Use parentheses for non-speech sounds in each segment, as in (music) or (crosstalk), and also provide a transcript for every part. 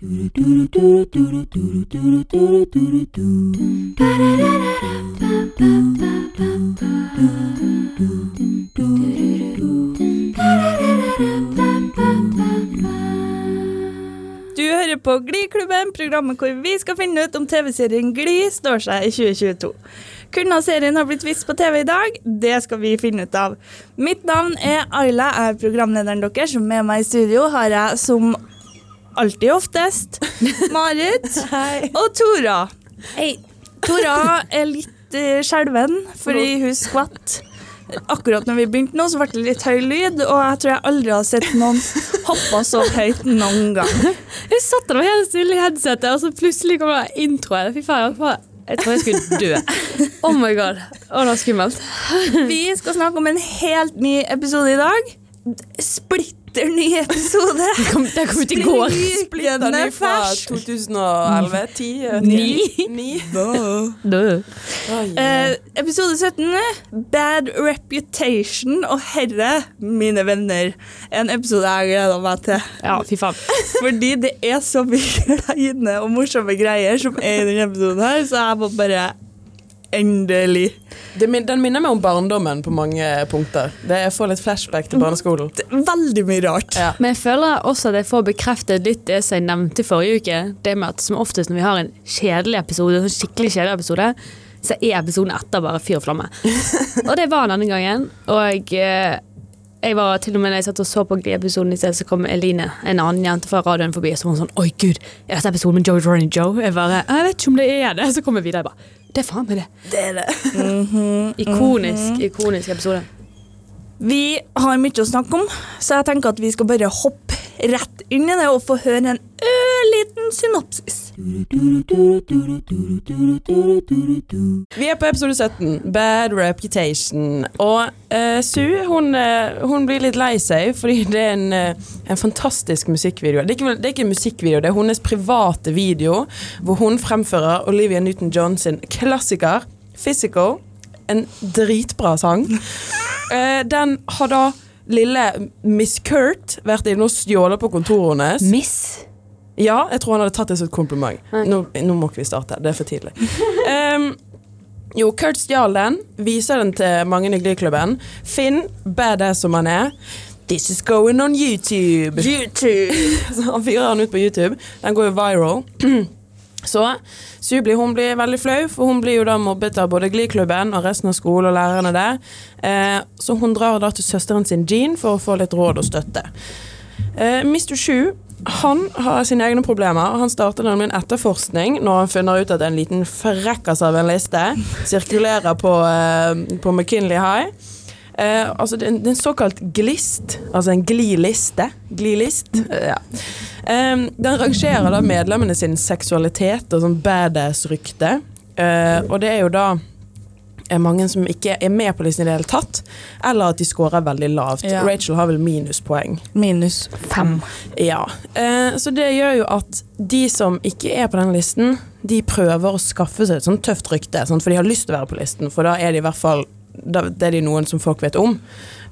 Du hører på Gliklubben, programmet hvor vi skal finne ut om TV-serien Gli står seg i 2022. Kunne serien ha blitt vist på TV i dag? Det skal vi finne ut av. Mitt navn er Ayla, jeg er programlederen deres. Med meg i studio har jeg som alltid oftest (laughs) Marit (laughs) og Tora. Hei. Tora er litt uh, skjelven fordi hun skvatt. Akkurat når vi begynte nå, så ble det litt høy lyd, og jeg tror jeg aldri har sett noen hoppe så høyt noen gang. Jeg satt der helt stille i headsetet, og så plutselig kom det introen. Fy faen, jeg, tror jeg skulle dø. (laughs) Oh my god. Å, det var skummelt. Vi skal snakke om en helt ny episode i dag. Splitter ny episode. Kom, den kom ut i går. Splitter ny fra 2011? 10? Ni. 9? Dø. Eh, episode 17, Bad Reputation. Og herre, mine venner, en episode jeg gleder meg til. Ja, fy faen. Fordi det er så mye (laughs) kleine og morsomme greier som er i denne episoden her, så jeg må bare Endelig. Det min- Den minner meg om barndommen på mange punkter. Det Jeg får litt flashback til barneskolen. Det er Veldig mye rart. Ja. Men jeg føler også at jeg får bekreftet litt det som jeg nevnte forrige uke. Det med at som oftest når vi har en kjedelig episode, en skikkelig kjedelig episode, så er episoden etter bare fyr og flamme. (laughs) Og det var denne gangen. Og eh, jeg var til og med når jeg satt og så på Glee-episoden i sted, så kom Eline, en annen jente fra radioen forbi, og så var hun sånn Oi, gud, er dette episoden med Joey Ronny Joe? Jeg bare Jeg vet ikke om det er det. Så kom jeg videre. Jeg bare Det er faen meg det. Det er det. (laughs) Ikonisk, ikonisk episode. Vi har mye å snakke om, så jeg tenker at vi skal bare hoppe rett inn i det og få høre en ørliten synopsis. Vi er på episode 17, Bad Reputation. Og uh, Sue hun, eh, hun blir litt lei seg fordi det er en, eh, en fantastisk musikkvideo. Det er, ikke, det er ikke en musikkvideo, det er hennes private video hvor hun fremfører Olivia Newton-John sin klassiker 'Physical'. En dritbra sang. (laughs) Eh, den har da lille Miss Kurt vært inne og stjålet på kontoret hennes. Miss. Ja, jeg tror han hadde tatt det som et kompliment. Nå, nå må ikke vi starte, det er for tidlig. (laughs) Um, jo, Kurt stjal den, viser den til mange i Glee-klubben. Finn, badass som han er. This is going on YouTube. YouTube. (laughs) Så han fyrer den ut på YouTube. Den går jo viral. (clears throat) Så Sue blir, hun blir veldig flau, for hun blir jo da mobbet av både Glee-klubben og resten av skolen og lærerne der. Eh, så hun drar da til søsteren sin Jean for å få litt råd og støtte. Eh, Mr. Shu han har sine egne problemer. Han starter nemlig en etterforskning når han finner ut at en liten frekkas av en liste sirkulerer på, eh, på McKinley High. Eh, altså det det er en såkalt glist, altså en gliliste. Glilist. eh, (laughs) ja. Eh, den rangerer da medlemmene sin seksualitet og sånn badass-rykte. Eh, og det er jo da er mange som ikke er med på listen i det hele tatt, eller at de scorer veldig lavt. Ja. Rachel har vel minuspoeng. Minus fem. Ja, eh, så det gjør jo at de som ikke er på den listen, de prøver å skaffe seg et sånt tøft rykte, for de har lyst til å være på listen, for da er de i hvert fall det er de noen som folk vet om.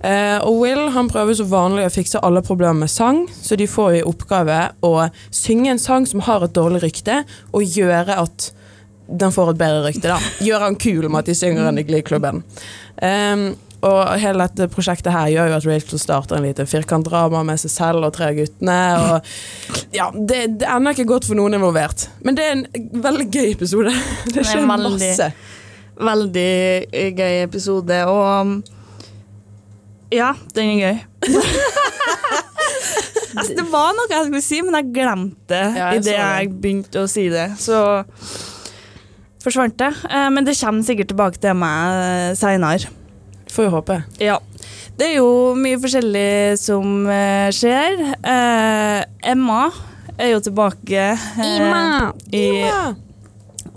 Eh, og Will han prøver så vanlig å fikse alle problemer med sang, så de får i oppgave å synge en sang som har et dårlig rykte, og gjøre at den får et bedre rykte. da. Gjøre han kul med at de synger den i Glee-klubben. Um, og hele dette prosjektet her gjør jo at Rachel starter en liten firkantdrama med seg selv og tre guttene. Og ja, det, det ender ikke godt for noen involvert. Men det er en veldig gøy episode. Det skjer er masse. Veldig eh, gøy episode, og um, ja, den er gøy. altså, (laughs) det var noe jeg skulle si, men jeg glemte det Ja, idet det. jeg begynte å si det. Så forsvant det. Eh, Men det kommer sikkert tilbake til meg seinere. Får jo håpe. Ja. Det er jo mye forskjellig som eh, skjer. Eh, Emma er jo tilbake eh, i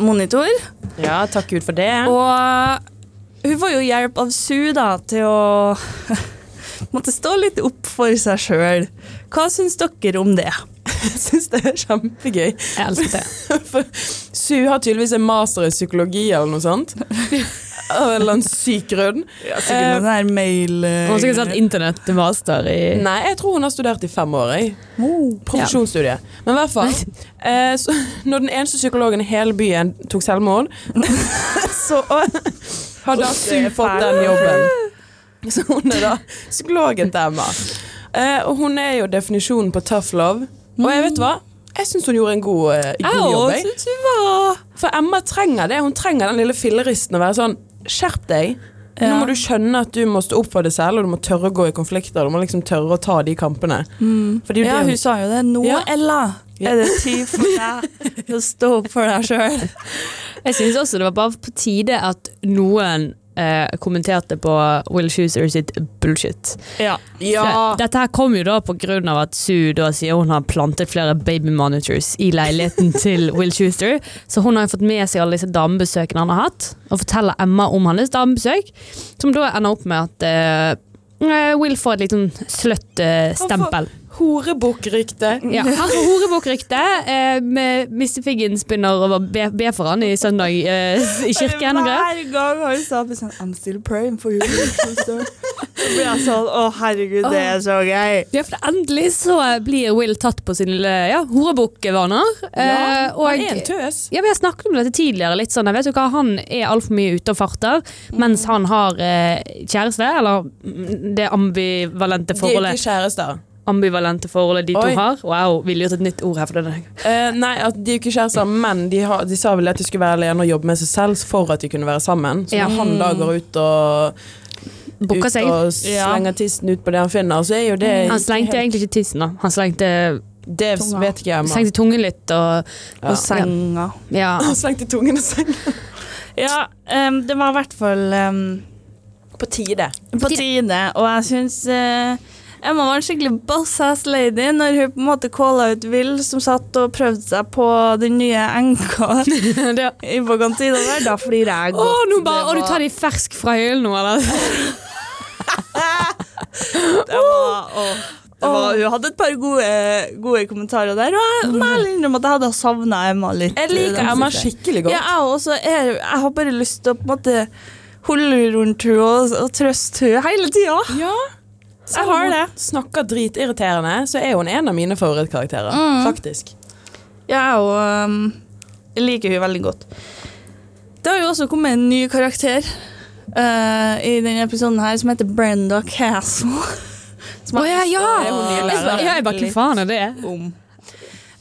monitor. Ja, takk Gud for det. Og hun får jo hjelp av Su da, til å (laughs) måtte stå litt opp for seg sjøl. Hva syns dere om det? (laughs) Jeg syns det er kjempegøy. Jeg elsker det. (laughs) For Su har tydeligvis en master i psykologi eller noe sånt. Av en eller annen syk grunn. Sikkert noe sånn mail... eh, Hun har sikkert internettmaster i Nei, jeg tror hun har studert i fem år. Jeg. Oh. Profesjonsstudie. Men i hvert fall eh, så, Når den eneste psykologen i hele byen tok selvmord, (laughs) så hadde Su fått den jobben. Så hun er da psykologen til Emma. Eh, og hun er jo definisjonen på tough love. Og jeg vet hva? Jeg syns hun gjorde en god, eh, god Jeg jobb. Jeg. synes hun var For Emma trenger det. Hun trenger den lille filleristen å være sånn Skjerp deg. Nå må du skjønne at du må stå opp for deg selv, og du må tørre å gå i konflikter. Du må liksom tørre å ta de kampene. Mm. det Ja, det hun sa jo det. Nå, Ja. Ella, er det tid for deg å stå opp for deg sjøl. Jeg synes også det var bare på tide at noen eh, kommenterte på Will Schuster sitt bullshit. Ja. Ja. Dette her kom jo da på grunn av at Sue da sier hun har plantet flere baby monitors i leiligheten (laughs) til Will Schuster. Så hun har jo fått med seg alle disse damebesøkene han har hatt, og forteller Emma om hans damebesøk. Som da ender opp med at eh, Will får et litt sånn sløtt eh, stempel. Horebukkrykte. Ja, han får horebukkrykte. Eh, med Mr. Figgins begynner å be, be for han i søndag eh, i kirken. Hver gang han sa sånn I'm still praying for you. sister." Så blir jeg sånn Å, herregud, det er så gøy. Ja, for endelig så blir Will tatt på sine ja, horebukkvaner. Eh, ja, han er en tøs. ja, Vi har snakket om dette tidligere. litt sånn, jeg vet du hva, Han er altfor mye ute og farter, mens han har eh, kjæreste, eller mm, det ambivalente forholdet. De er ikke kjærester. Ambivalente forholdet de Oi. to har. Wow, ville gjort et nytt ord her for det. Uh, nei, at de er jo ikke kjærester, (laughs) men de, har, de sa vel at de skulle være alene og jobbe med seg selv for at de kunne være sammen. Så Ja. når han da går ut og Bukker ut seg. slenger Ja. tissen ut på det han finner, så er jo det Han slengte egentlig ikke tissen, da. Han slengte, Det Tunga. vet ikke jeg, Man. slengte tungen litt og Ja. Og senga. Ja. (laughs) Han slengte tungen og senga. Ja, um, det var i hvert fall um, På tide. på tide, og jeg syns eh, Emma var en skikkelig boss-ass lady når hun på en måte calla ut Will, som satt og prøvde seg på den nye enka (laughs) i på kantina der. Da flirer jeg Å, godt. nå bare, var... å, du tar de fersk fra hyllen nå, eller? (laughs) Det var, det var, hun hadde et par gode, gode kommentarer der, og jeg innrømme at jeg hadde savna Emma litt. Jeg liker Emma skikkelig godt. Ja, jeg også. Er, jeg har bare lyst til å på en måte holde rundt henne og, og trøste henne hele tida. Ja. Jeg har det. Snakker dritirriterende, så er hun en av mine favorittkarakterer. Mm. Faktisk. Ja, og um, jeg liker hun veldig godt. Det har jo også kommet en ny karakter uh, i denne episoden her som heter Brenda Castle. (laughs) Å ja, ja! Jeg ja, jeg bare, hva faen er det? om.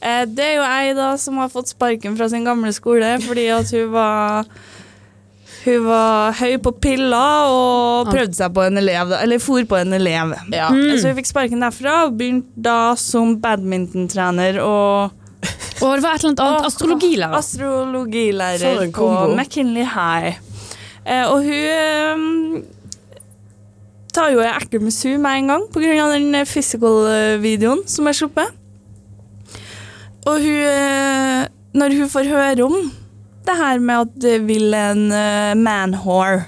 Uh, det er jo ei da som har fått sparken fra sin gamle skole fordi at hun var hun var høy på piller og prøvde seg på en elev, eller for på en elev. Ja. Mm. Så hun fikk sparken derfra og begynte da som badmintontrener og Og det var et eller annet annet. Astrologilærer. astrologilærer på. McKinley High. Eh, og hun eh, tar jo ei ekkel med Sue med en gang pga. den eh, physical-videoen som er sluppet. Og hun eh, Når hun får høre om det her med at det vil en uh, man-whore,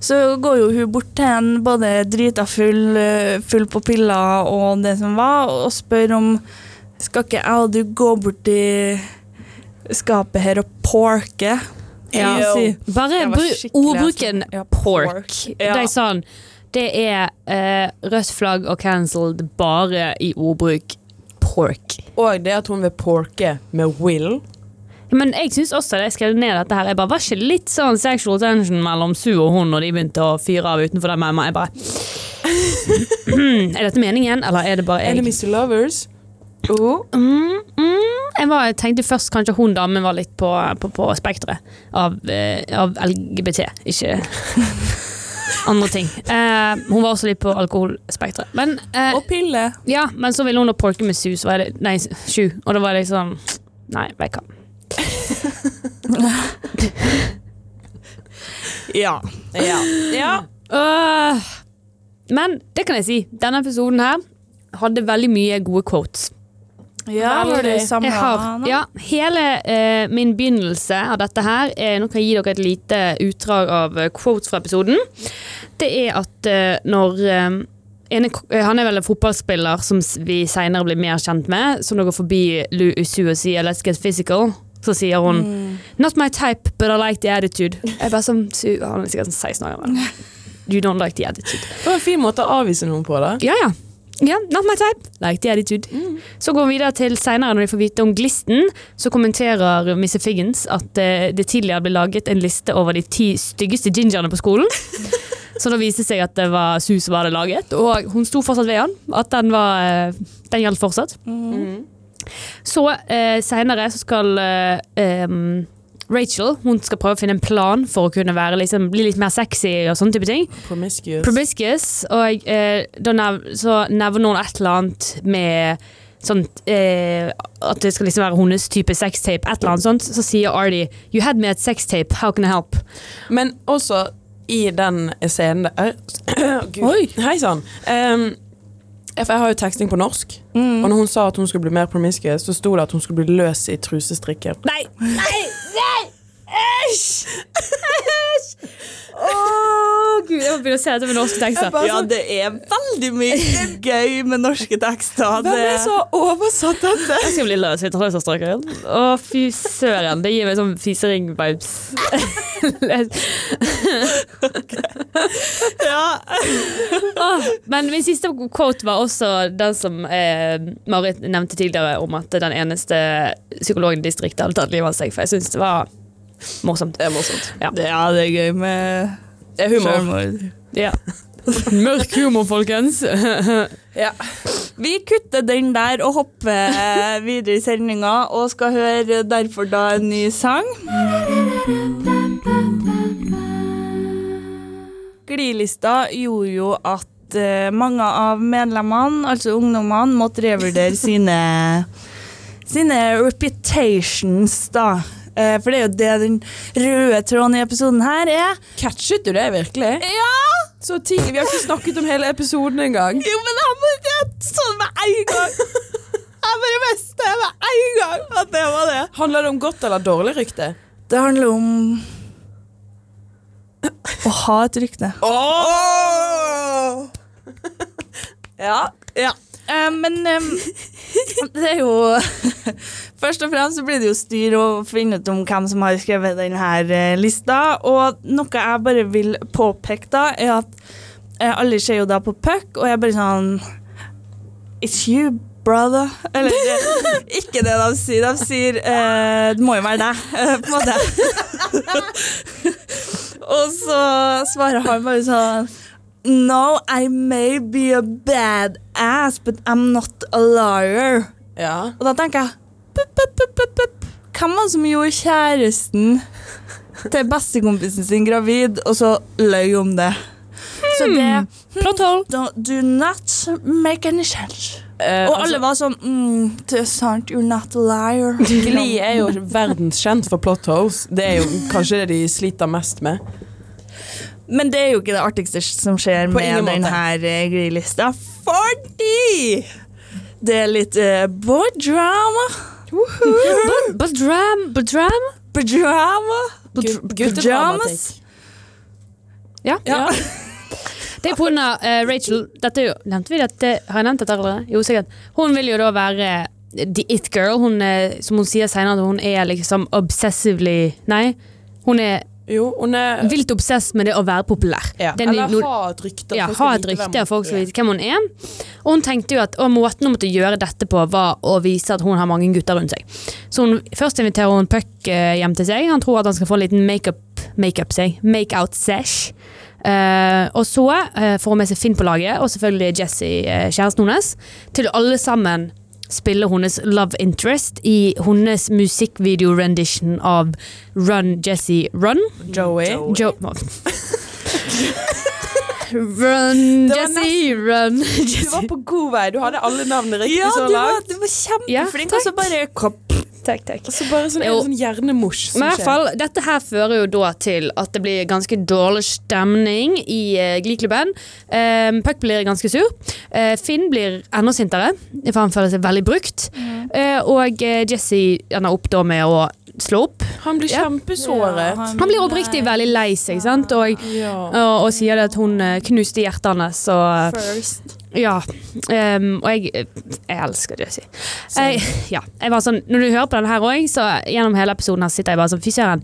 så går jo hun bort til en både drita full, eh, full på piller og det som var, og spør om skal ikke jeg og du gå bort i skapet her og porke? Ja. Si. Bare ordbruken ja, pork. pork. Ja. Det er sånn Det er uh, rødt flagg og cancelled bare i ordbruk pork. Og det at hun vil porke med Will. Men jeg syns også det jeg skrev ned dette her. Jeg bare, Var ikke litt sånn sexual tension mellom Sue og hun når de begynte å fyre av utenfor den mamma? Jeg bare (clears throat) Er dette meningen, eller er det bare jeg? Enemies to lovers. Oh. Mm, mm, jeg var, jeg tenkte først kanskje hun damen var litt på, på, på spekteret av, eh, av LGBT, ikke (laughs) andre ting. Eh, hun var også litt på alkoholspekteret. Eh, Og pille. ja, men så ville hun da porke med Sue, nei, Sju, og da var det liksom Nei, vet hva. (laughs) Ja. Ja. ja. Uh, men det kan jeg si. Denne episoden her hadde veldig mye gode quotes. Ja, var det Veldig. samme Jeg har, ja, hele uh, min begynnelse av dette her er, Nå kan jeg gi dere et lite utdrag av eh, quotes fra episoden. Det er at uh, når eh, eh, Han er vel en fotballspiller som vi senere blir mer kjent med, som da går forbi Usu og sier 'let's get physical'. Så sier hun Not my type, but I like the attitude. Jeg bare som, su- Han er sikkert sånn 16 år gammel. (laughs) You don't like the attitude. Det var en fin måte å avvise noen på, da. Ja, ja. Yeah, not my type. Like the attitude. Så går vi videre til senere når de får vite om glisten. Så kommenterer Mr. Figgins at eh, det tidligere ble laget en liste over de ti styggeste gingerne på skolen. (laughs) Så da viste det seg at det var Sue som hadde laget, og hun sto fortsatt ved han. At den, var, eh, den gjaldt fortsatt. Så eh, senere så skal eh, Rachel hun skal prøve å finne en plan for å kunne være, liksom, bli litt mer sexy og sånne type ting. Promiscuous. Promiscuous, og eh, da nev så nevner hun et eller annet med sånt eh, At det skal liksom være hennes type sextape, et eller annet sånt. Så sier Artie You had me at sextape, how can I help? Men også i den scenen der (clears throat) Gud. Oi. Hei sann. Um, jeg har jo teksting på norsk, og når hun sa at hun skulle bli mer promiscuous, så sto det at hun skulle bli løs i trusestrikken. Nei! Nei! Nei! Æsj! Æsj! Å, gud, jeg må begynne å se etter med norske tekster. Ja, det er veldig mye gøy med norske tekster. Hvem er har oversatt dette? Jeg skal bli løs i trusestrikken. Å, fy søren. Det gir meg sånn fisering-vibes. (laughs) Ja. Åh, men min siste quote var også den som eh, Marit nevnte tidligere, om at den eneste psykologen i distriktet hadde tatt livet av seg. For jeg syns det var morsomt. Det er morsomt. Ja. Det, ja, det er gøy med Det er humor. selvmord. Ja. (laughs) Mørk humor, folkens. (laughs) Ja. Vi kutter den der og hopper eh, videre i sendinga og skal høre derfor da en ny sang. Glilista gjorde jo at eh, mange av medlemmene, altså ungdommene, måtte revurdere (laughs) sine, sine reputations, da. Eh, for det er jo det den røde tråden i episoden her er. Catchet du det virkelig? Ja! Så ting, Vi har ikke snakket om hele episoden engang. Jo, men han må sånn med en gang. Jeg bare visste med en gang at det var det. Handler det om godt eller dårlig rykte? Det handler om å ha et rykte. Ja. Ja. Uh, men um, (laughs) det er jo (laughs) Først og fremst så blir det jo styr å finne ut om hvem som har skrevet denne eh, lista. Og noe jeg bare vil påpeke, da, er at uh, alle ser jo da på Puck, og jeg bare sånn It's you, brother. Eller (laughs) ikke det de sier. De sier uh, Det må jo være deg, på en måte. og så svarer han bare sånn No, I may be a bad ass, but I'm not a liar. Ja. Og da tenker jeg pup, pup, pup. Hvem var det som gjorde kjæresten til bestekompisen sin gravid, og så løy om det? Så det Plot hole. do, not make any sense. Eh, Og alle var sånn mm, Det er sant, you're not a liar. (laughs) Gli er jo verdenskjent for plot holes. Det er jo kanskje det de sliter mest med. Men det er jo ikke det artigste som skjer På med denne uh, grillista, fordi det er litt uh, bodrama. drama. But, (laughs) but dram, but dram? Drama. Gut- Pajamas. Ja. Ja. (laughs) Det er på grunn av eh, Rachel Dette jo, Nevnte vi dette? Har jeg nevnt dette allerede? Jo, sikkert. Hun vil jo da være the it girl. Hun, som hun sier senere, hun er liksom obsessively Nei, hun er Jo, er vilt obsess med det å være populær. ja. Er Eller ha et rykte. ja, ha et rykte, av folk skal vet hvem hun er. Og hun tenkte jo at måten hun måtte gjøre dette på, var å vise at hun har mange gutter rundt seg. Så hun, først inviterer hun Puck eh, hjem til seg. Han tror at han skal få en liten makeup make-up seg, make-out sesh. Uh, og så uh, får hun med seg Finn på laget, og selvfølgelig Jessie, uh, kjæresten hennes, til alle sammen spille hennes love interest i hennes musikkvideo-rendition av Run, Jessie, Run. Joey. Jo (laughs) Run, Jesse, run. Jessie, run. Du var på god vei. Du hadde alle navnene riktig Ja, så langt. Ja, du var kjempeflink, Ja, og så bare kopp. Takk, takk. Altså bare sånn, Jo. en sånn hjernemosj som hvert skjer. fall, dette her fører jo da til at det blir ganske dårlig stemning i uh, Glee-klubben. Um, Puck blir ganske sur. Uh, Finn blir enda sintere, for han føler seg veldig brukt. Eh, og uh, Jessie ender opp da med å slå opp. Han blir Ja. kjempesåret. Han blir oppriktig veldig lei seg, sant? Og, Ja. og, og sier det at hun eh, knuste hjertet hans. Og, First. ja. Um, og jeg, jeg elsker Jesse. Jeg, ja, jeg var sånn, når du hører på denne her òg, så gjennom hele episoden her sitter jeg bare sånn Fy søren.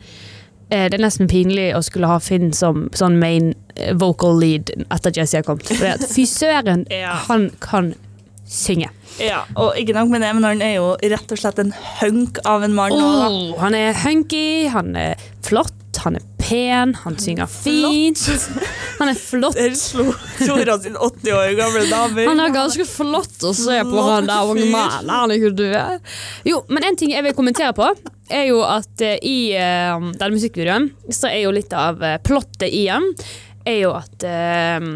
eh, Det er nesten pinlig å skulle ha Finn som sånn main eh, vocal lead etter Jesse har kommet. Fy søren, (laughs) Ja. han kan synge. Ja, og ikke nok med det, men han er jo rett og slett en hunk av en mann. Oh, han er hunky, han er flott, han er pen, han synger fint. Han er flott. Der slo Tora sin 80 år gamle dame. Han er ganske flott å se på, han der unge mannen. Han er ikke død. Jo, men en ting jeg vil kommentere på, er jo at eh, i uh, denne musikkvideoen, så er jo litt av uh, plottet i den, er jo at eh,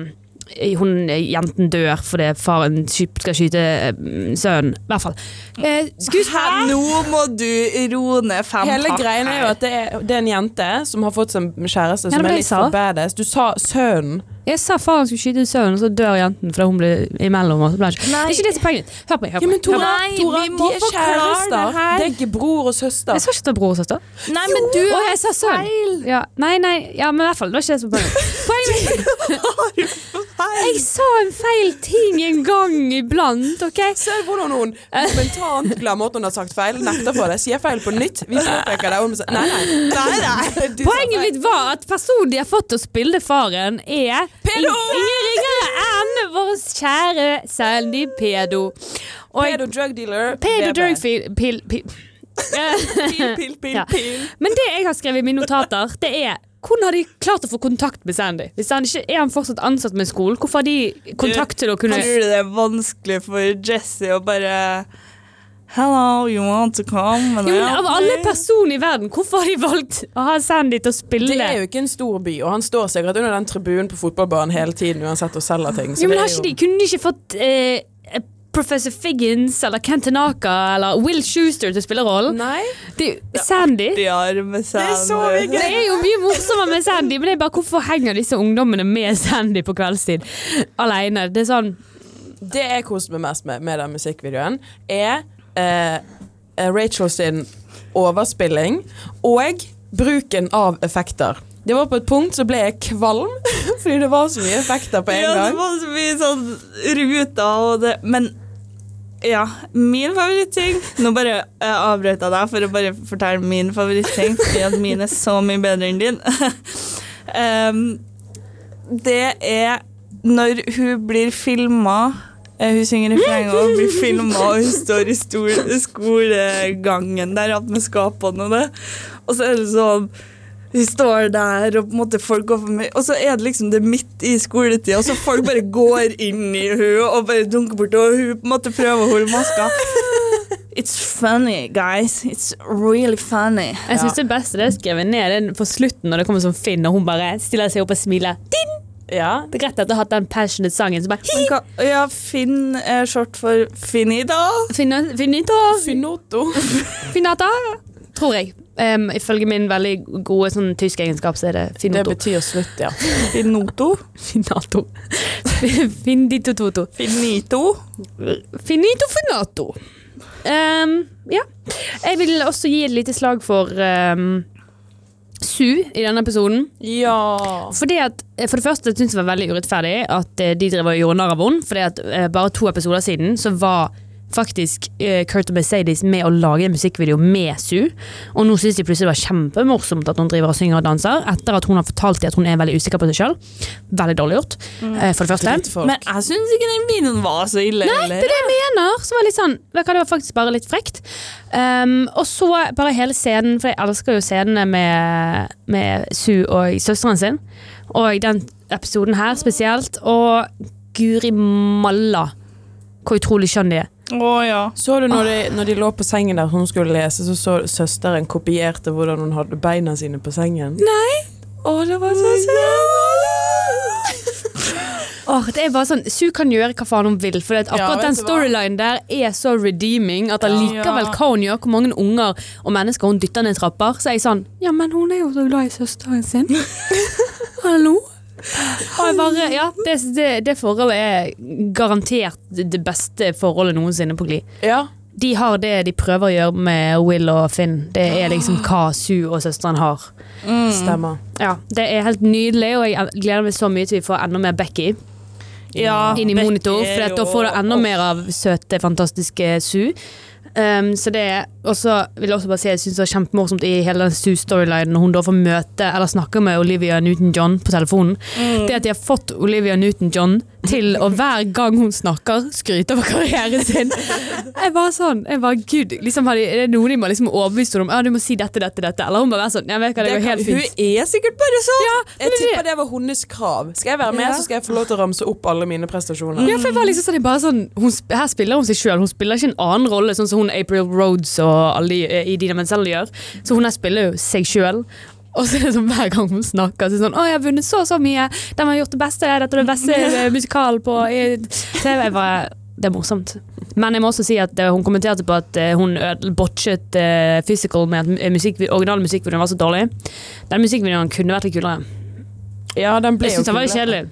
hun, jenten dør fordi faren skal skyte eh, sønnen. I hvert fall. Eh, Her, Nå må du roe ned fem Hele hakk greien er jo at det er, det er en jente som har fått seg kjæreste Ja, som er litt for badass. Du sa sønnen. Jeg sa faren skulle skyte sønnen, og så dør jenten fordi hun ble imellom. Og så ble ikke. Det er ikke det som er poenget. Hør på meg. Hør Ja, men. Tora, Nei, Tora vi må de er kjærester. det. Det er ikke bror og søster. Jeg sa ikke at det er bror og søster. Nei, men du jo, jeg sa sønn. Ja, nei, nei, ja, men i hvert fall, det var ikke det som var poenget. (laughs) Poenget Jeg sa en feil ting en gang iblant, OK? Se hvordan hun momentant glemmer at hun har sagt feil, nekter for det, sier feil på nytt. Vi påpeker det, og hun sier nei, nei. nei, nei. Poenget mitt var at personen de har fått til å spille faren, er Pedo! ingen ringere enn vår kjære Sandy Pedo. Og Pedo drug dealer. Pedo drug. Pil, pil. Pil, Ja. pil. Men det jeg har skrevet i mine notater, det er hvordan har de klart å få kontakt med Sandy? Hvis han ikke Er han fortsatt ansatt med skolen? Hvorfor har de kontakt til å kunne Tror du det er vanskelig for Jesse å bare Hello, you want to come? jo, men Av alle personer i verden, hvorfor har de valgt å ha Sandy til å spille? Det er jo ikke en stor by, og han står sikkert under den tribunen på fotballbanen hele tiden uansett og selger ting. Så jo, men har ikke de, Kunne de ikke fått eh, Professor Figgins eller Ken Tanaka eller Will Schuster til å spille rollen? Nei. Det er Sandy. Det, er så Sandy. Det er jo mye morsommere med Sandy, men det er bare hvorfor henger disse ungdommene med Sandy på kveldstid alene? Det er sånn Det jeg koste meg mest med med den musikkvideoen, er eh, Rachel sin overspilling og bruken av effekter. Det var på et punkt så ble jeg kvalm, (laughs) fordi det var så mye effekter på en gang. Ja, det var så mye sånn ruter og det Men ja, min favoritting Nå bare uh, avbrøt jeg deg for å bare fortelle min favoritting, fordi at min er så mye bedre enn din. um, (laughs) det er når hun blir filma Hun synger refrenget og blir filma, og hun står i skolegangen der oppe med skapene og det. Og så er det sånn hun står der, og på en måte folk går for meg Og så er det liksom det midt i skoletida, så folk bare går inn i hun og bare dunker bort, og hun på en måte prøver å holde maska. It's funny, guys. It's really funny. Jeg syns det beste det er skrevet ned er på slutten når det kommer som Finn, og hun bare stiller seg opp og smiler. Din! Ja. Det er greit at du har hatt den passionate sangen, så bare ja, Finn er short for Finida. Finna- Finito! Finotto. Finata! Tror jeg. Em, ifølge min veldig gode sånn, tysk egenskap, så er det Det betyr slutt, ja. (laughs) Finnoto. Finato. Findito toto. Finito. Finito finato. Um, ja. Jeg vil også gi et lite slag for um, Su i denne episoden. Ja. Fordi at, eh, for det første syns jeg det var veldig urettferdig at eh, de driver og gjorde narr av henne. Fordi at eh, bare to episoder siden så var faktisk uh, Kurt og Mercedes med å lage en musikkvideo med Sue. Og nå syns de plutselig det var kjempemorsomt at hun driver og synger og danser, etter at hun har fortalt dem at hun er veldig usikker på seg sjøl. Veldig dårlig gjort, eh, for det første. Men jeg syns ikke den videoen var så ille. Nei, det er det jeg mener. Så var litt sånn, hva, det var faktisk bare litt frekt. Um, og så bare hele scenen, for jeg elsker jo scenene med, med Sue og søsteren sin. Og den episoden her spesielt. Og guri malla, hvor utrolig skjønn de er. Å ja. Så du når de, når de lå på sengen der hun skulle lese, så så søsteren kopierte hvordan hun hadde beina sine på sengen? Nei! Å, det var så Åh, det er bare sånn, Su kan gjøre hva faen hun vil, for akkurat Ja, den storylinen der er så redeeming at allikevel hva hun gjør, hvor mange unger og mennesker hun dytter ned trapper, så er jeg sånn Ja, men hun er jo så glad i søsteren sin. (laughs) Hallo? Og jeg bare, ja, det, det, det forholdet er garantert det beste forholdet noensinne på Gli. Ja. de har det de prøver å gjøre med Will og Finn. Det er liksom hva Sue og søsteren har. Stemmer. Ja, Det er helt nydelig, og jeg gleder meg så mye til vi får enda mer Becky Ja, inn i monitor. For da får du enda mer av søte, fantastiske Sue. Um, så det Og så vil jeg også bare si jeg synes det var kjempemorsomt i hele den Sue-storylinen når hun da får møte eller snakke med Olivia Newton-John på telefonen. Mm. Det at de har fått Olivia Newton-John til å (laughs) hver gang hun snakker, skryte over karrieren sin. Jeg bare sånn, jeg bare gud, liksom Er det noe de må liksom overbevise henne om? Ja, du må si dette, dette, dette. Eller hun bare være sånn, jeg vet hva, det Det går kan, fint. hun er sikkert bare sånn. Ja, jeg tipper det var hennes krav. Skal jeg være med, Ja. så skal jeg få lov til å ramse opp alle mine prestasjoner. Ja, for jeg var liksom sånn, jeg bare sånn hun, Her spiller hun seg sjøl, hun spiller ikke en annen rolle, sånn som hun April Rhodes og alle de, eh, i Dina Menzel gjør. Så hun her spiller jo seg sjøl. Og så er det sånn hver gang hun snakker, så er det sånn Å, jeg har vunnet så og så mye. De har gjort det beste. Dette er det beste eh, musikalen på TV. Jeg bare, det er morsomt. Men jeg må også si at eh, hun kommenterte på at hun botchet Physical med at musikk, original musikkvideoen var så dårlig. Den musikkvideoen kunne vært litt kulere. Ja, den ble Jeg syns den var litt kjedelig.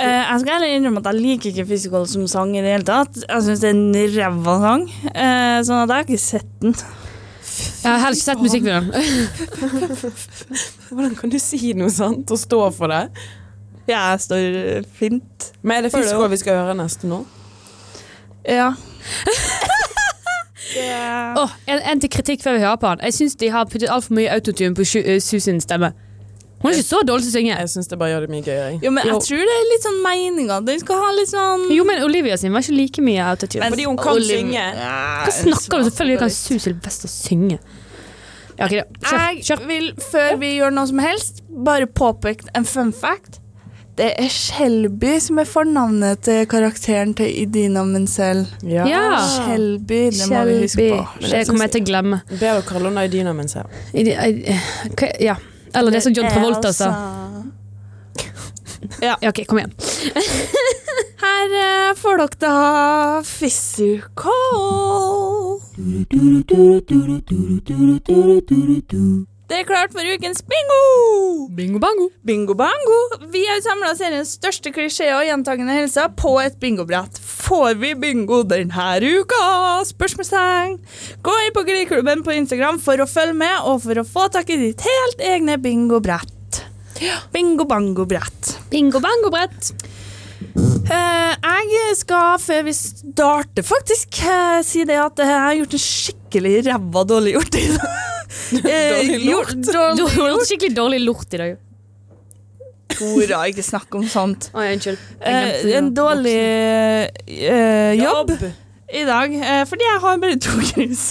Eh, jeg skal heller innrømme at jeg liker ikke Physical som sang i det hele tatt. Jeg syns det er en ræva sang, uh, sånn at jeg har ikke sett den. Jeg har heller ikke sett musikkvideoen. (laughs) Hvordan kan du si noe sånt og stå for det? Jeg står fint. Men er det Physical vi skal høre neste nå? Ja. (laughs) yeah. oh, en, en til kritikk før vi hører på han. Jeg syns de har puttet altfor mye autotune på Susins eh, stemme. Hun er ikke så dårlig til å synge. Jeg syns det bare gjør det mye gøyere. jo, men Jo. jeg tror det er litt sånn meninga. Den skal ha litt sånn Jo, men Olivia sin var ikke like mye autotune. Men Fordi hun kan Oliv- synge. Ja, Hva snakker du? Selvfølgelig kan Sue Sylvester synge. Ja, okay, da. Kjør. Jeg kjør. vil, før vi gjør noe som helst, bare påpeke en fun fact. Det er Shelby som er fornavnet til karakteren til Idina Menzel. Ja. Ja. Shelby, det må vi huske på. Det kommer jeg til å glemme. Bedre å kalle henne Idina Menzel. I i- hva- Ja. Eller det som John Travolta sa. Ja. Ja, ok, kom igjen. Her uh, får dere da Physical. Det er klart for ukens bingo! Bingo bango. Bingo bango. Vi har samla seriens største klisjeer og gjentagende helser på et bingobrett. Får vi bingo denne uka? Spørsmålstegn. Gå inn på Gliklubben på Instagram for å følge med, og for å få tak i ditt helt egne bingobrett. Bingo bango-brett. Bingo bango brett. Uh, jeg skal, før vi starter, faktisk uh, si det at jeg har gjort en skikkelig ræva dårlig gjort i dag. Eh, (laughs) Dårlig lort. Du Dårlig gjort skikkelig dårlig lort i dag. Tora, ikke snakk om sånt. Oi, unnskyld. Eh, en dårlig eh, jobb i dag, eh, fordi jeg har bare to kryss.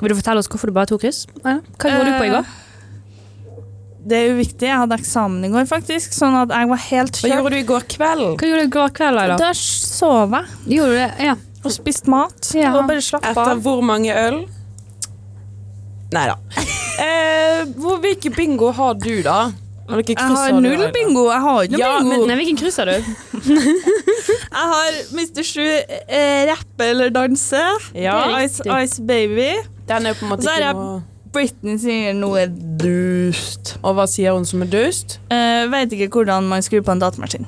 Vil du fortelle oss hvorfor du bare tok kryss? Ja. Hva gjorde du på i går? Eh, Det er uviktig. Jeg hadde eksamen i går, faktisk, sånn at jeg var helt Hva kjørt. gjorde du i går kveld? Hva gjorde du i går kveld, Laila? Da sov jeg Gjorde du det? Ja. og spiste mat Ja. og bare slapp Etter av. hvor mange øl? Nei da. Eh, hvilken hvilke bingo har du, da? Jeg har null du, bingo. Jeg har ikke noe Ja, bingo. Nei, hvilken kryss har du? (laughs) Jeg har Mr. Sju eh, rappe eller danse. Ja, Ice, Ice Baby. Den er på en måte ikke noe Britney sier noe dust. Og hva sier hun som er dust? Eh, vet ikke hvordan man skrur på en datamaskin.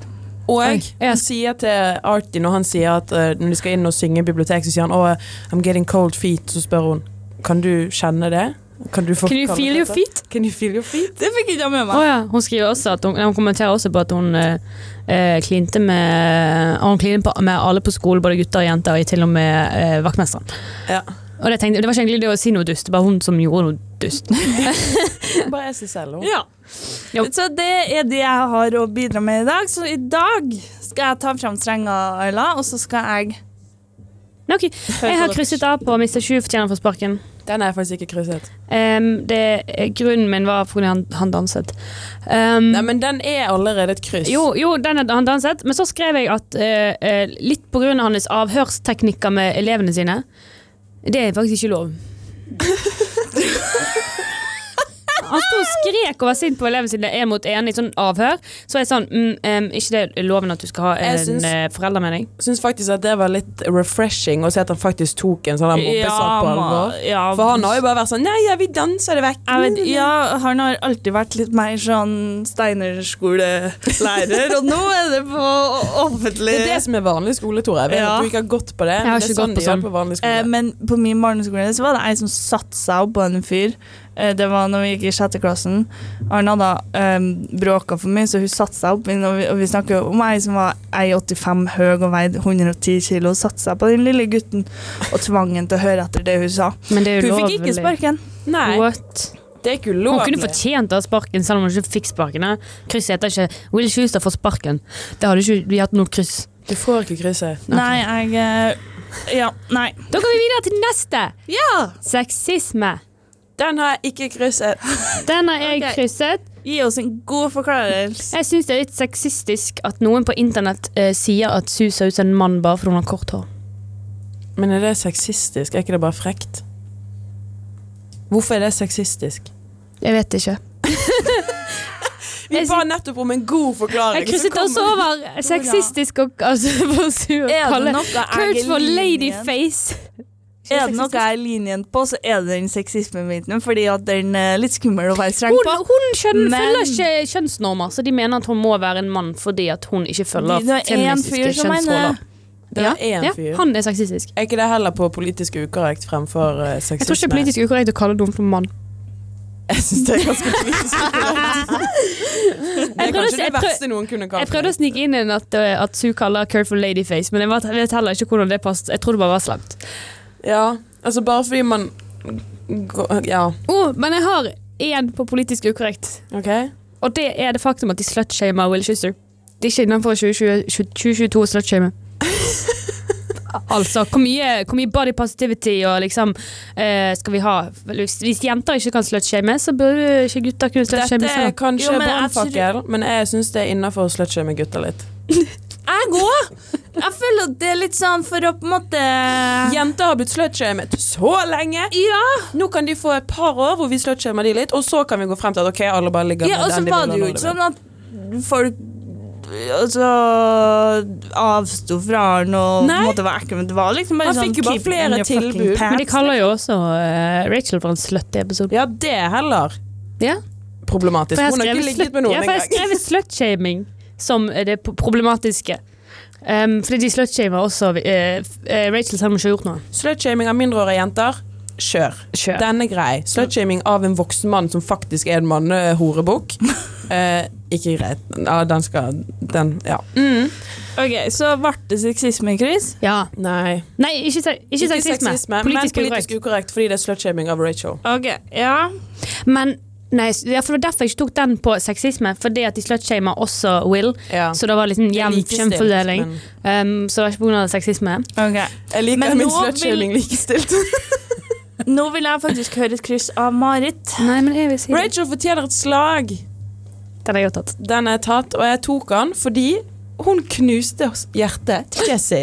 Og jeg, jeg- sier til Artie når han sier at uh, når de skal inn og synge i bibliotek, så sier han oh, I'm getting cold feet. Så spør hun kan du kjenne det. Kan du Can you feel your feet? Can you feel your feet? Det fikk ikke jeg med meg. meg. ja. Hun skriver også at hun, hun kommenterer også på at hun eh, eh, klinte med Hun klinte på, med alle på skolen, både gutter og jenter, i til og med eh, vaktmesteren. Ja. Og det, tenkte, det var ikke egentlig det å si noe dust, det var hun som gjorde noe dust. (laughs) Bare er seg selv. hun. Ja. Jo. Så det er det jeg har å bidra med i dag. Så i dag skal jeg ta fram strenga, Ayla, og så skal jeg ok, Jeg har krysset av på Mr. Sju fortjener for sparken. Den er faktisk ikke krysset. Um, det, grunnen min var fordi han, han danset. Um, Nei, men den er allerede et kryss. Jo, jo den er, han danset, men så skrev jeg at uh, eh, litt av hans avhørsteknikker med elevene sine Det er faktisk ikke lov. (laughs) Han sto og skrek og var sint på eleven sin én mot én i sånn avhør. Så er jeg sånn mm, um, Ikke det er loven at du skal ha en syns- foreldremening? Jeg syns faktisk at det var litt refreshing å se at han faktisk tok en sånn mobbesak på alvor. ja, For han har jo bare vært sånn Nei, ja, vi danser det vekk. vet, ja, han har alltid vært litt mer sånn Steinerskolelærer, og nå er det på offentlig Det er det som er vanlig skole, Tore. Jeg vet Ja. at du ikke har gått på det. Men det er sånn de sånn. på vanlig skole. Eh, men på min barneskole så var det ei som satte seg opp på en fyr. Eh, det var når vi gikk i sjette klassen. Arne hadde um, bråka for mye, så hun satte seg opp. Og vi, og vi snakker jo om ei som var 1,85 høy og veide 110 kilo. Satte seg på den lille gutten og tvang ham til å høre etter det hun sa. Men det er Hun fikk ikke sparken. Nei, What? det er ikke ulovlig. Hun kunne fortjent å ha sparken selv om hun ikke fikk sparken. eh. Krysset heter ikke 'Will Schuster får sparken'. Det hadde ikke vi hatt noe kryss. Du får ikke krysset. Nei, jeg eh, Ja, nei. Da går vi videre til neste. Ja! Sexisme. Den har jeg ikke krysset. Den har jeg okay. krysset. Gi oss en god forklaring. Jeg syns det er litt sexistisk at noen på internett eh, sier at Su ser ut som en mann bare fordi hun har kort hår. Men er det sexistisk? Er ikke det bare frekt? Hvorfor er det sexistisk? Jeg vet ikke. (laughs) Vi ba nettopp om en god forklaring. Jeg krysset også over sexistisk og altså, (laughs) for Su kalle Kurt for ladyface. Er det noe jeg er linjen på, så er det den sexisme-biten. Fordi at den er litt skummel å være streng Hun, på. hun skjønner, Men- følger ikke kjønnsnormer, så de mener at hun må være en mann fordi at hun ikke følger Det er en feministiske kjønnsroller. Ja, er ja, fyr. han er sexistisk. Er ikke det heller på politisk ukorrekt fremfor uh, sexisme? Jeg tror ikke det er politisk ukorrekt å kalle noen for mann. Jeg syns det er ganske politisk ukorrekt. Det er kanskje det verste noen kunne Jeg prøvde å snike inn en at, uh, at Sue kaller Kurt for ladyface, men jeg vet- vet heller ikke hvordan det passet. Jeg tror det bare var slemt. Ja, altså bare fordi man Ja, Oh, men jeg har én på politisk ukorrekt, OK? og det er det faktum at de slutshamer Will Schuster. Det er ikke innenfor 2022 å slutshame. Altså, hvor mye, hvor mye body positivity og liksom uh, skal vi ha Hvis, hvis jenter ikke kan slutshame, så burde ikke gutter kunne slutshame. Dette er kanskje Jo, men jeg brannfakkel, men jeg syns det er innafor å slutshame gutter litt. (laughs) Jeg òg! Jeg føler at det er litt sånn for å på en måte Jenter har blitt slutshamet så lenge. Ja! Nå kan de få et par år hvor vi slutshamer de litt, og så kan vi gå frem til at ok, alle bare ligger ja med den de vil, og så var det jo ikke sånn at folk Altså avsto fra han og Nei. måtte være ekkel, men det var liksom bare Han sånn fikk jo bare flere tilbud. Men de kaller jo også uh, Rachel for en slut i episoden. Ja, det er heller Ja, problematisk. Hun har ikke ligget med noen ja, for jeg har engang. skrevet slutshaming (laughs) som det problematiske. Um, fordi de slutshamer også uh, eh, Rachel selv om hun ikke har gjort noe. Slutshaming av mindreårige jenter, kjør. Kjør. Den er grei. Slutshaming av en voksen mann som faktisk er en mannehorebukk, (laughs) eh, ikke greit. Ja, den skal Den, ja. Mm. Ok, Så ble det sexisme, Chris? Ja. Nei. Nei, ikke, ikke, ikke, sexisme. men Politisk politisk ukorrekt. ukorrekt fordi det er slutshaming av Rachel. Ok, ja. Men Nei, ja, for det var derfor jeg ikke tok den på sexisme, fordi at de slutshamer også Will. Ja. Så det var liksom jevn likestilt, kjønnsfordeling. men Um, så det var ikke pga. sexisme. ok. Jeg liker Men min slutshaming vil- likestilt. (laughs) Nå vil jeg faktisk høre et kryss av Marit. Nei, men jeg vil si det. Rachel fortjener et slag. Den er jeg jo tatt. Den er tatt, og jeg tok den fordi hun knuste hjertet til Jesse.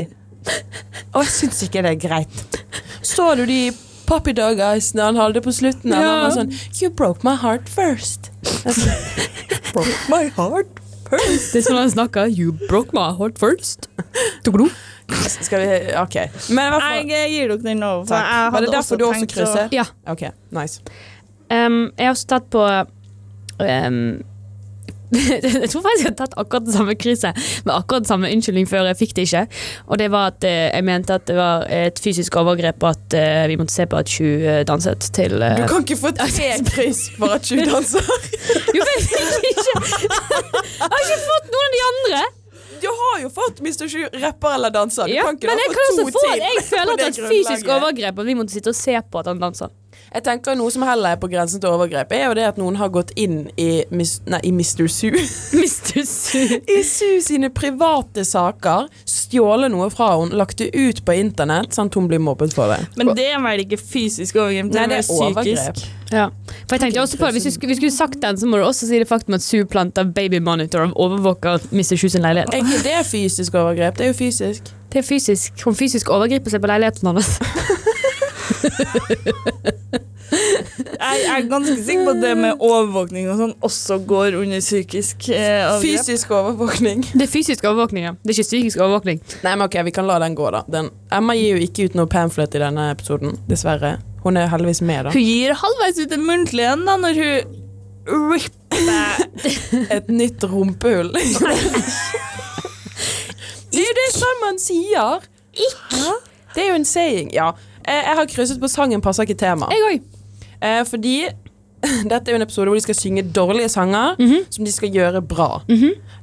Og jeg syns ikke det er greit. Så du de Poppy Dog Eyes når han hadde på slutten? Ja. Han var sånn You broke my heart first. Sånn, (laughs) broke my heart first. Det er sånn han snakker. You broke my heart first. Du? Skal vi OK. Men hvert Jeg gir dere den nå. Var det derfor du også krysser? å- krysset? Ja. OK, nice. Um, jeg har også tatt på um, (laughs) Jeg tror faktisk jeg har tatt akkurat den samme krise med akkurat samme unnskyldning før jeg fikk det ikke. Og det var at eh, jeg mente at det var et fysisk overgrep, og at eh, vi måtte se på at Sju eh, danset til Du kan ikke få tre (laughs) kryss for at du danser. Jo, men jeg fikk ikke Jeg har ikke fått noen av de andre! Du har jo fått Mr. Sju rapper eller danser. Du Ja, kan ikke men da jeg få to til. Jeg føler (laughs) at det det er et fysisk overgrep, og vi måtte sitte og se på at han danser. Jeg tenker Noe som heller er på grensen til overgrep, er jo det at noen har gått inn i, mis, nei, i Mr. Sue. (laughs) Mr. Sue. (laughs) I Sue sine private saker. Stjålet noe fra henne, lagt det ut på internett, sånn at hun blir mobbet for det. Men det er vel ikke fysisk overgrep, det Nei, det er overgrep. Ja. For jeg tenkte også på det, Hvis vi skulle, vi skulle sagt den, så må du også si det faktum at Sue planter baby monitor og overvåker Mr. Sue sin leilighet. Er ikke det fysisk overgrep? Det er jo fysisk. Det er fysisk. Hun fysisk overgriper seg på leiligheten hans. (laughs) Jeg jeg er ganske sikker på at det med overvåkning og sånn også går under psykisk eh. Fysisk overvåkning. (laughs) Det er fysisk overvåkning, ja. Det er ikke psykisk overvåkning. Nei, men ok, vi kan la den gå, da. Den, Emma gir jo ikke ut noe pamphlet i denne episoden, dessverre. Hun er heldigvis med, da. Hun gir halvveis ut en muntlig en da, når hun ripper (laughs) Et nytt rumpehull. (laughs) det er jo det sånn man sier. Ikke. Det er jo en saying. Ja. Eh, Jeg har krysset på sangen passer ikke tema. Jeg òg. Eh, fordi (laughs) dette er jo en episode hvor de skal synge dårlige sanger som de skal gjøre bra.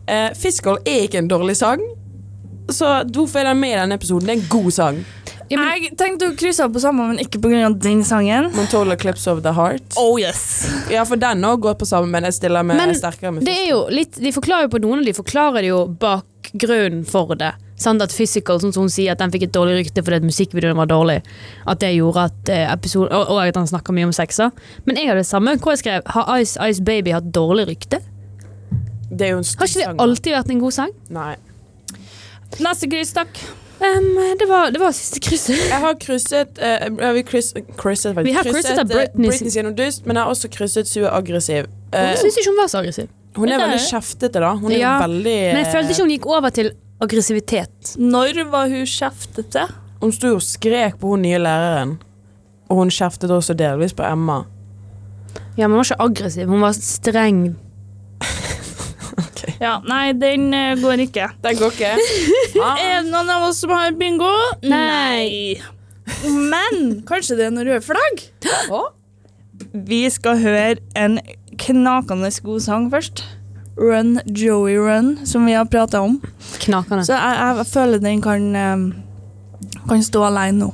eh, Fiskal er ikke en dårlig sang, så hvorfor er den med i denne episoden? Det er en god sang. Jeg tenkte å krysse av på samme, men ikke pga. den sangen. Montola Clips of the Heart. Oh yes. Ja, for den òg går på samme, men jeg stiller med Men sterkere med Det er jo litt, De forklarer jo på noen og de forklarer det jo bakgrunnen for det. At Physical, sånn som hun sier, at den fikk et dårlig rykte fordi at musikkvideoen var dårlig. At det gjorde at eh, episode, og, og at han snakka mye om sexer. Men jeg har det samme. Hvor jeg skrev Har Ice Ice Baby hatt dårlig rykte? Det er jo en Har ikke sang. det alltid vært en god sang? Nei. Neste kryss, takk. Um, det, var, det var siste krysset. Jeg har krysset uh, vil kryss, krysset. Vi har krysset krysset Britney. Britney gjennom dust, men jeg har også krysset Sue aggressiv. Uh, Jeg syns ikke hun var så aggressiv. hun er er veldig kjeftete, da. Hun er Ja, veldig Men jeg følte ikke hun gikk over til aggressivitet. Når var hun kjeftete? Hun sto og skrek på hun nye læreren. Og hun kjeftet også delvis på Emma. Ja, men hun var ikke aggressiv. Hun var streng. (laughs) Ja, Nei, den eh, går ikke. Den går ikke. (laughs) Ah. Er det noen av oss som har bingo? Nei. Men kanskje det er noe røde flagg? Vi skal høre en knakende god sang først. Run, Joey Run, som vi har prata om. Knakende. Så jeg, jeg føler den kan, eh, kan stå alene nå.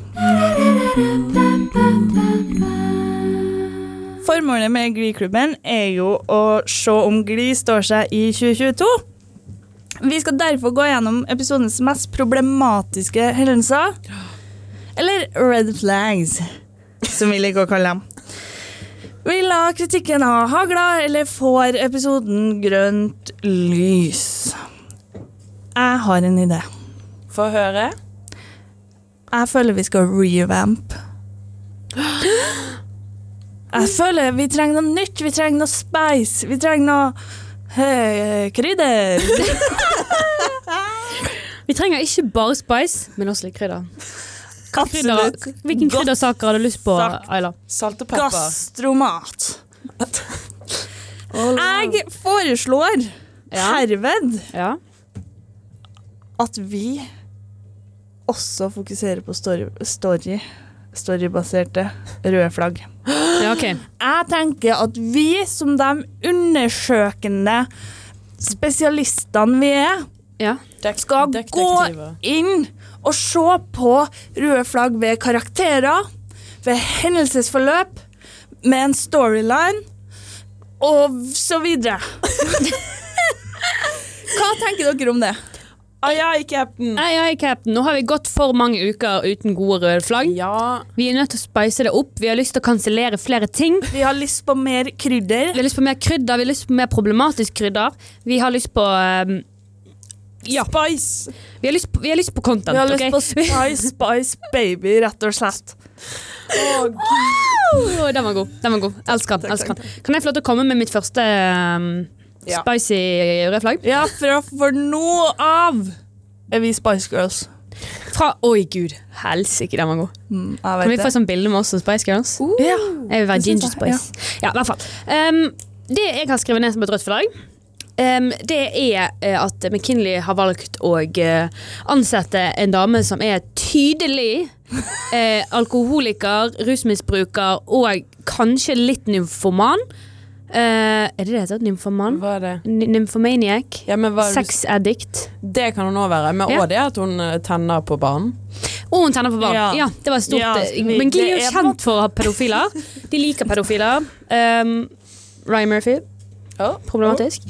Formålet med Glee-klubben er jo å se om Gli står seg i 2022. Vi skal derfor gå gjennom episodens mest problematiske hendelser. Eller red flags, som vi liker å kalle dem. Vi ha kritikken ha hagla, eller får episoden grønt lys? Jeg har en idé. Få høre. Jeg føler vi skal revamp. Jeg føler vi trenger noe nytt, vi trenger noe spice, vi trenger noe hey, krydder. (laughs) Vi trenger ikke bare spice, men også litt krydder. Krydder- Absolutt. Hvilken kryddersaker har du lyst på, Aila? Salt og pepper. Gastromat. Jeg foreslår Ja. herved Ja. at vi også fokuserer på story, story storybaserte røde flagg. ja, okay. Jeg tenker at vi, som de undersøkende spesialistene vi er, Ja. Skal gå inn og se på røde flagg ved karakterer, ved hendelsesforløp, med en storyline, og så videre. (laughs) Hva tenker dere om det? Ai, ai, i cap'n. Ai, ja, Captain. Nå har vi gått for mange uker uten gode røde flagg. Ja. Vi er nødt til å spice det opp. Vi har lyst til å kansellere flere ting. Vi har lyst på mer krydder. Vi har lyst på mer krydder, vi har lyst på mer problematisk krydder. Vi har lyst på um, Ja. Spice. Vi har lyst på, vi har lyst på content. Vi har lyst okay? på Spice Spice Baby, rett og slett. Åh, den var god. Den var god. Elsker den. elsker den. Kan jeg få lov til å komme med mitt første um, Ja. spicy røde flagg? Ja, for, for nå av er vi Spice Girls. Fra Oi, gud. Helsike, den var god. Mm, Kan vi få et sånn bilde med oss som Spice Girls? Ja. Jeg vil være Ginger Spice. Ja, i hvert fall. Um, det jeg har skrevet ned som et rødt flagg, um, det er eh, at McKinley har valgt å eh, ansette en dame som er tydelig (laughs) eh, alkoholiker, rusmisbruker og kanskje litt nymfoman. Uh, er det det heter? Nymfoman? Hva er det? Nymfomaniac Nymphomaniac? Ja, det? Sex addict. Det kan hun òg være. Men Ja. det at hun tenner på barn. Og hun tenner på barn. Ja. Ja. det var stort. Vi- men Glee er jo kjent for å ha pedofiler. De liker pedofiler. Um, Ryan Murphy, problematisk.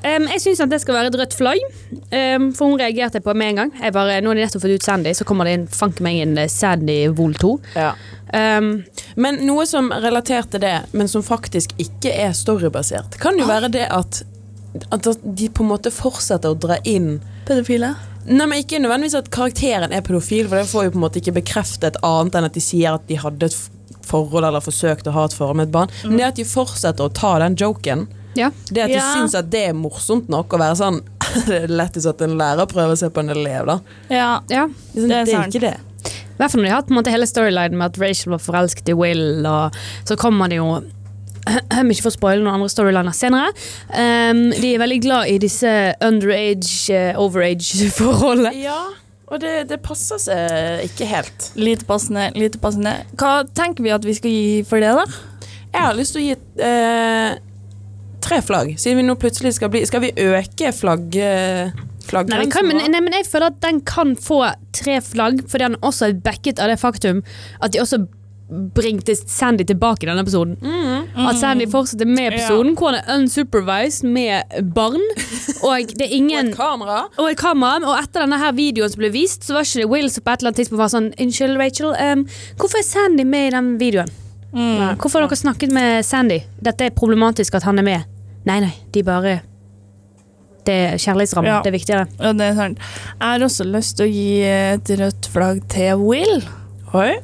Um, jeg syns det skal være et rødt fløy, um, for hun reagerte jeg på med en gang. Jeg bare, nå har de nettopp fått ut Sandy, så kommer det inn fanken meg en eh, Sandy Vol 2. Ja. Um, Men noe som relaterte det, men som faktisk ikke er storybasert, kan jo være det at, at de på en måte fortsetter å dra inn Pedofile. Nei, men Ikke nødvendigvis at karakteren er pedofil, for det får jo på en måte ikke bekreftet annet enn at de sier at de hadde et forhold eller forsøkt å ha et forhold med et barn. Men det at de fortsetter å ta den joken, Ja. det at de Ja. syns at det er morsomt nok å være sånn (laughs) Det er lettest at en lærer prøver å se på en elev, da. Ja, ja. Liksom, Det er det er sant. ikke det. I hvert fall når de har hatt på en måte hele storylinen med at Rachel var forelsket i Will, og så kommer det jo (clears throat) ikke for å spoile noen andre storyliner senere. Um, de er veldig glad i disse underage, uh, overage-forholdet. (laughs) Ja, og det, det passer seg ikke helt. lite passende, lite passende. Hva tenker vi at vi skal gi for det, da? Jeg har lyst til å gi eh, tre flagg, siden vi nå plutselig skal bli Skal vi øke flagg, eh, Nei, kan, men, nei, men jeg føler at den kan få tre flagg, fordi han også er backet av det faktum at de også bringte Sandy tilbake i denne episoden. At Sandy fortsetter med episoden hvor han er unsupervised med barn, og det er ingen (laughs) Et kamera? og et kamera, og etter denne her videoen som ble vist, så var ikke det Will som på et eller annet tidspunkt var sånn Unnskyld, Rachel, um, hvorfor er Sandy med i den videoen? Mm. Hvorfor har dere snakket med Sandy? Dette er problematisk at han er med. Nei, nei, de bare Det er kjærlighetsramme. Ja. Det er viktigere. Ja, det er sant. Jeg har også lyst til å gi et rødt flagg til Will. Oi.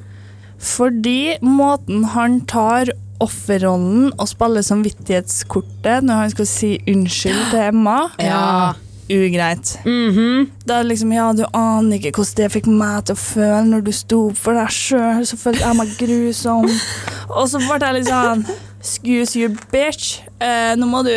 Fordi måten han tar offerrollen og spiller samvittighetskortet når han skal si unnskyld til Emma, Ja. ugreit. Mhm. Det er liksom, ja, Du aner ikke hvordan det fikk meg til å føle når du sto opp for deg sjøl. Så følte jeg meg grusom. (laughs) Og så ble jeg litt sånn Excuse you, bitch. Eh, nå må du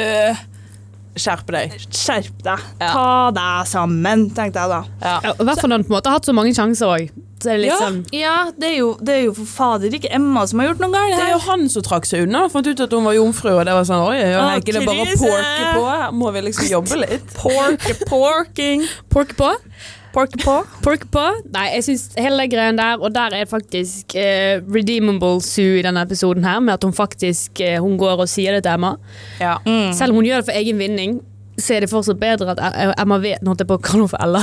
Skjerpe deg. skjerpe deg. Ja. Ta deg sammen, tenkte jeg da. Ja. Ja, I hvert fall når han på en måte har hatt så mange sjanser òg. Så det litt Ja. sånn Ja, det er, jo, det er jo for fader ikke Emma som har gjort noe galt Det er jo han som trakk seg unna fant ut at hun var jomfru, og det var sånn Oi, ja, er ikke det bare å porke på? Her må vi liksom jobbe litt. Porke, porking. Porke på. På. Pork på. Nei, jeg syns hele den greien der, og der er det faktisk uh, redeemable Sue i denne episoden her, med at hun faktisk uh, hun går og sier det til Emma. Ja. Selv om hun gjør det for egen vinning, så er det fortsatt bedre at E- Emma vet Nå holdt jeg på å kalle henne for Ella.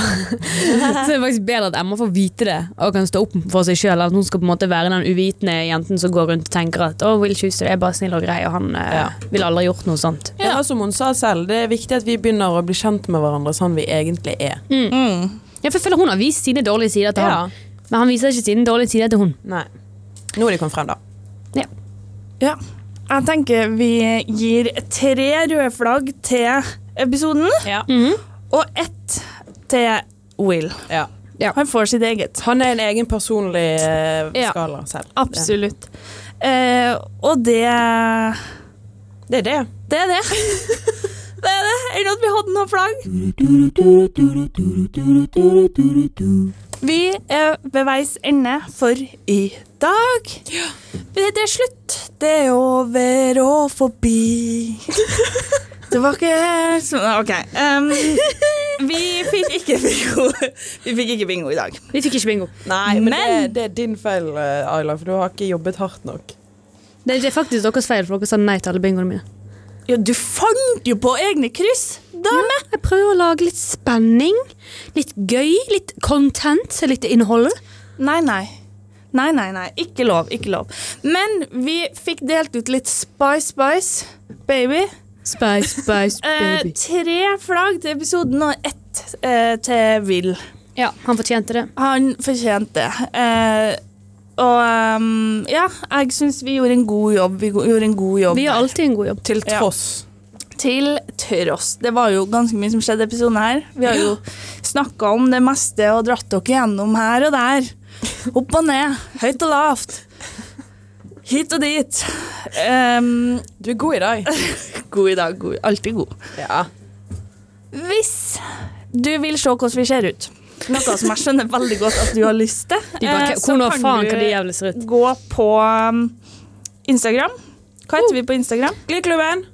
(laughs) så er det faktisk bedre at Emma får vite det og kan stå opp for seg sjøl, at hun skal på en måte være den uvitende jenten som går rundt og tenker at å, Will Schuster er bare snill og grei, og han eh, Ja. ville aldri gjort noe sånt. Ja, som hun sa selv, det er viktig at vi begynner å bli kjent med hverandre sånn vi egentlig er. Mm. Ja, for jeg føler hun har vist sine dårlige sider til Ja. han, men han viser ikke sine dårlige sider til hun. Nei. Nå er de kommet frem, da. Ja. Jeg tenker vi gir tre røde flagg til episoden, Ja. Mhm. og ett til Will. ja. Han får sitt eget. Han er en egen personlig eh, Ja. skala selv. Absolutt. Eh, og det Det er det. Det er det. (laughs) det er det. Enn at vi hadde noe flagg. Vi er ved veis ende for i dag. Det er slutt. Det er over og forbi. Det var ikke sånn OK. Um, vi fikk ikke bingo. Vi fikk ikke bingo i dag. Vi fikk ikke bingo. Nei, men, Men- det, det er din feil, eh, Ayla, for du har ikke jobbet hardt nok. Det det er faktisk deres feil, for dere sa nei til alle bingoene mine. Ja, du fant jo på egne kryss, dame. Jeg prøver å lage litt spenning, litt gøy, litt content, litt innhold. Nei, nei. Nei, nei, nei. Ikke lov. Ikke lov. Men vi fikk delt ut litt Spice Spice, baby. Spice, spice, (laughs) Eh, baby. tre flagg til episoden og ett eh, til Will. Ja, han fortjente det. Han fortjente det. Eh, og um, ja, jeg syns vi gjorde en god jobb. Vi gjorde en god jobb Vi gjør alltid en god jobb. Til Ja. tross. Til tross. Det var jo ganske mye som skjedde i episoden her. Vi har jo snakka om det meste og dratt dere gjennom her og der. Opp og ned, høyt og lavt. Hit og dit. Um, Du er god i dag. (laughs) god i dag. God, alltid god. Ja. Hvis du vil se hvordan vi ser ut, noe som jeg skjønner veldig godt at du har lyst til, De bare, eh, så kan faen du gå på um, Instagram. Hva heter vi på Instagram? Gliklubben.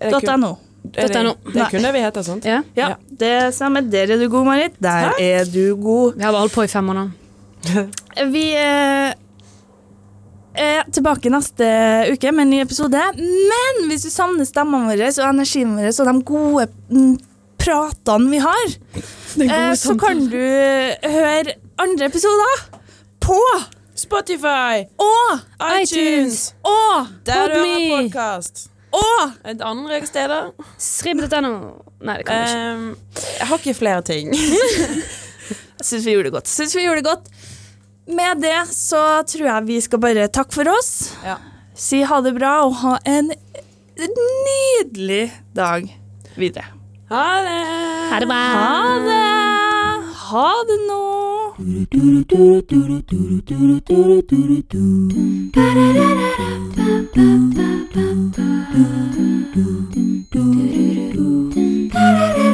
.no. det- .no. Det kunne vi heter, sant? Ja. Ja, det samme. Der er du god, Marit. Der Takk. er du god. Vi har bare holdt på i fem måneder. (laughs) Vi eh, er tilbake neste uke med en ny episode. Men hvis du savner stemmene våre og energien vår og de gode mm, pratene vi har, eh, så kan du høre andre episoder på Spotify, og iTunes, og der du Podme. hører podkast. og Et andre steder. Sribb.no. Nei, det kan vi ikke. Um, jeg har ikke flere ting. (laughs) Jeg syns vi gjorde det godt. Synes vi gjorde det godt. med det så tror jeg vi skal bare takke for oss. Ja. Si ha det bra og ha en nydelig dag videre. Ha det. Ha det bra. Ha det. Ha det nå. Da-da-da-da-da.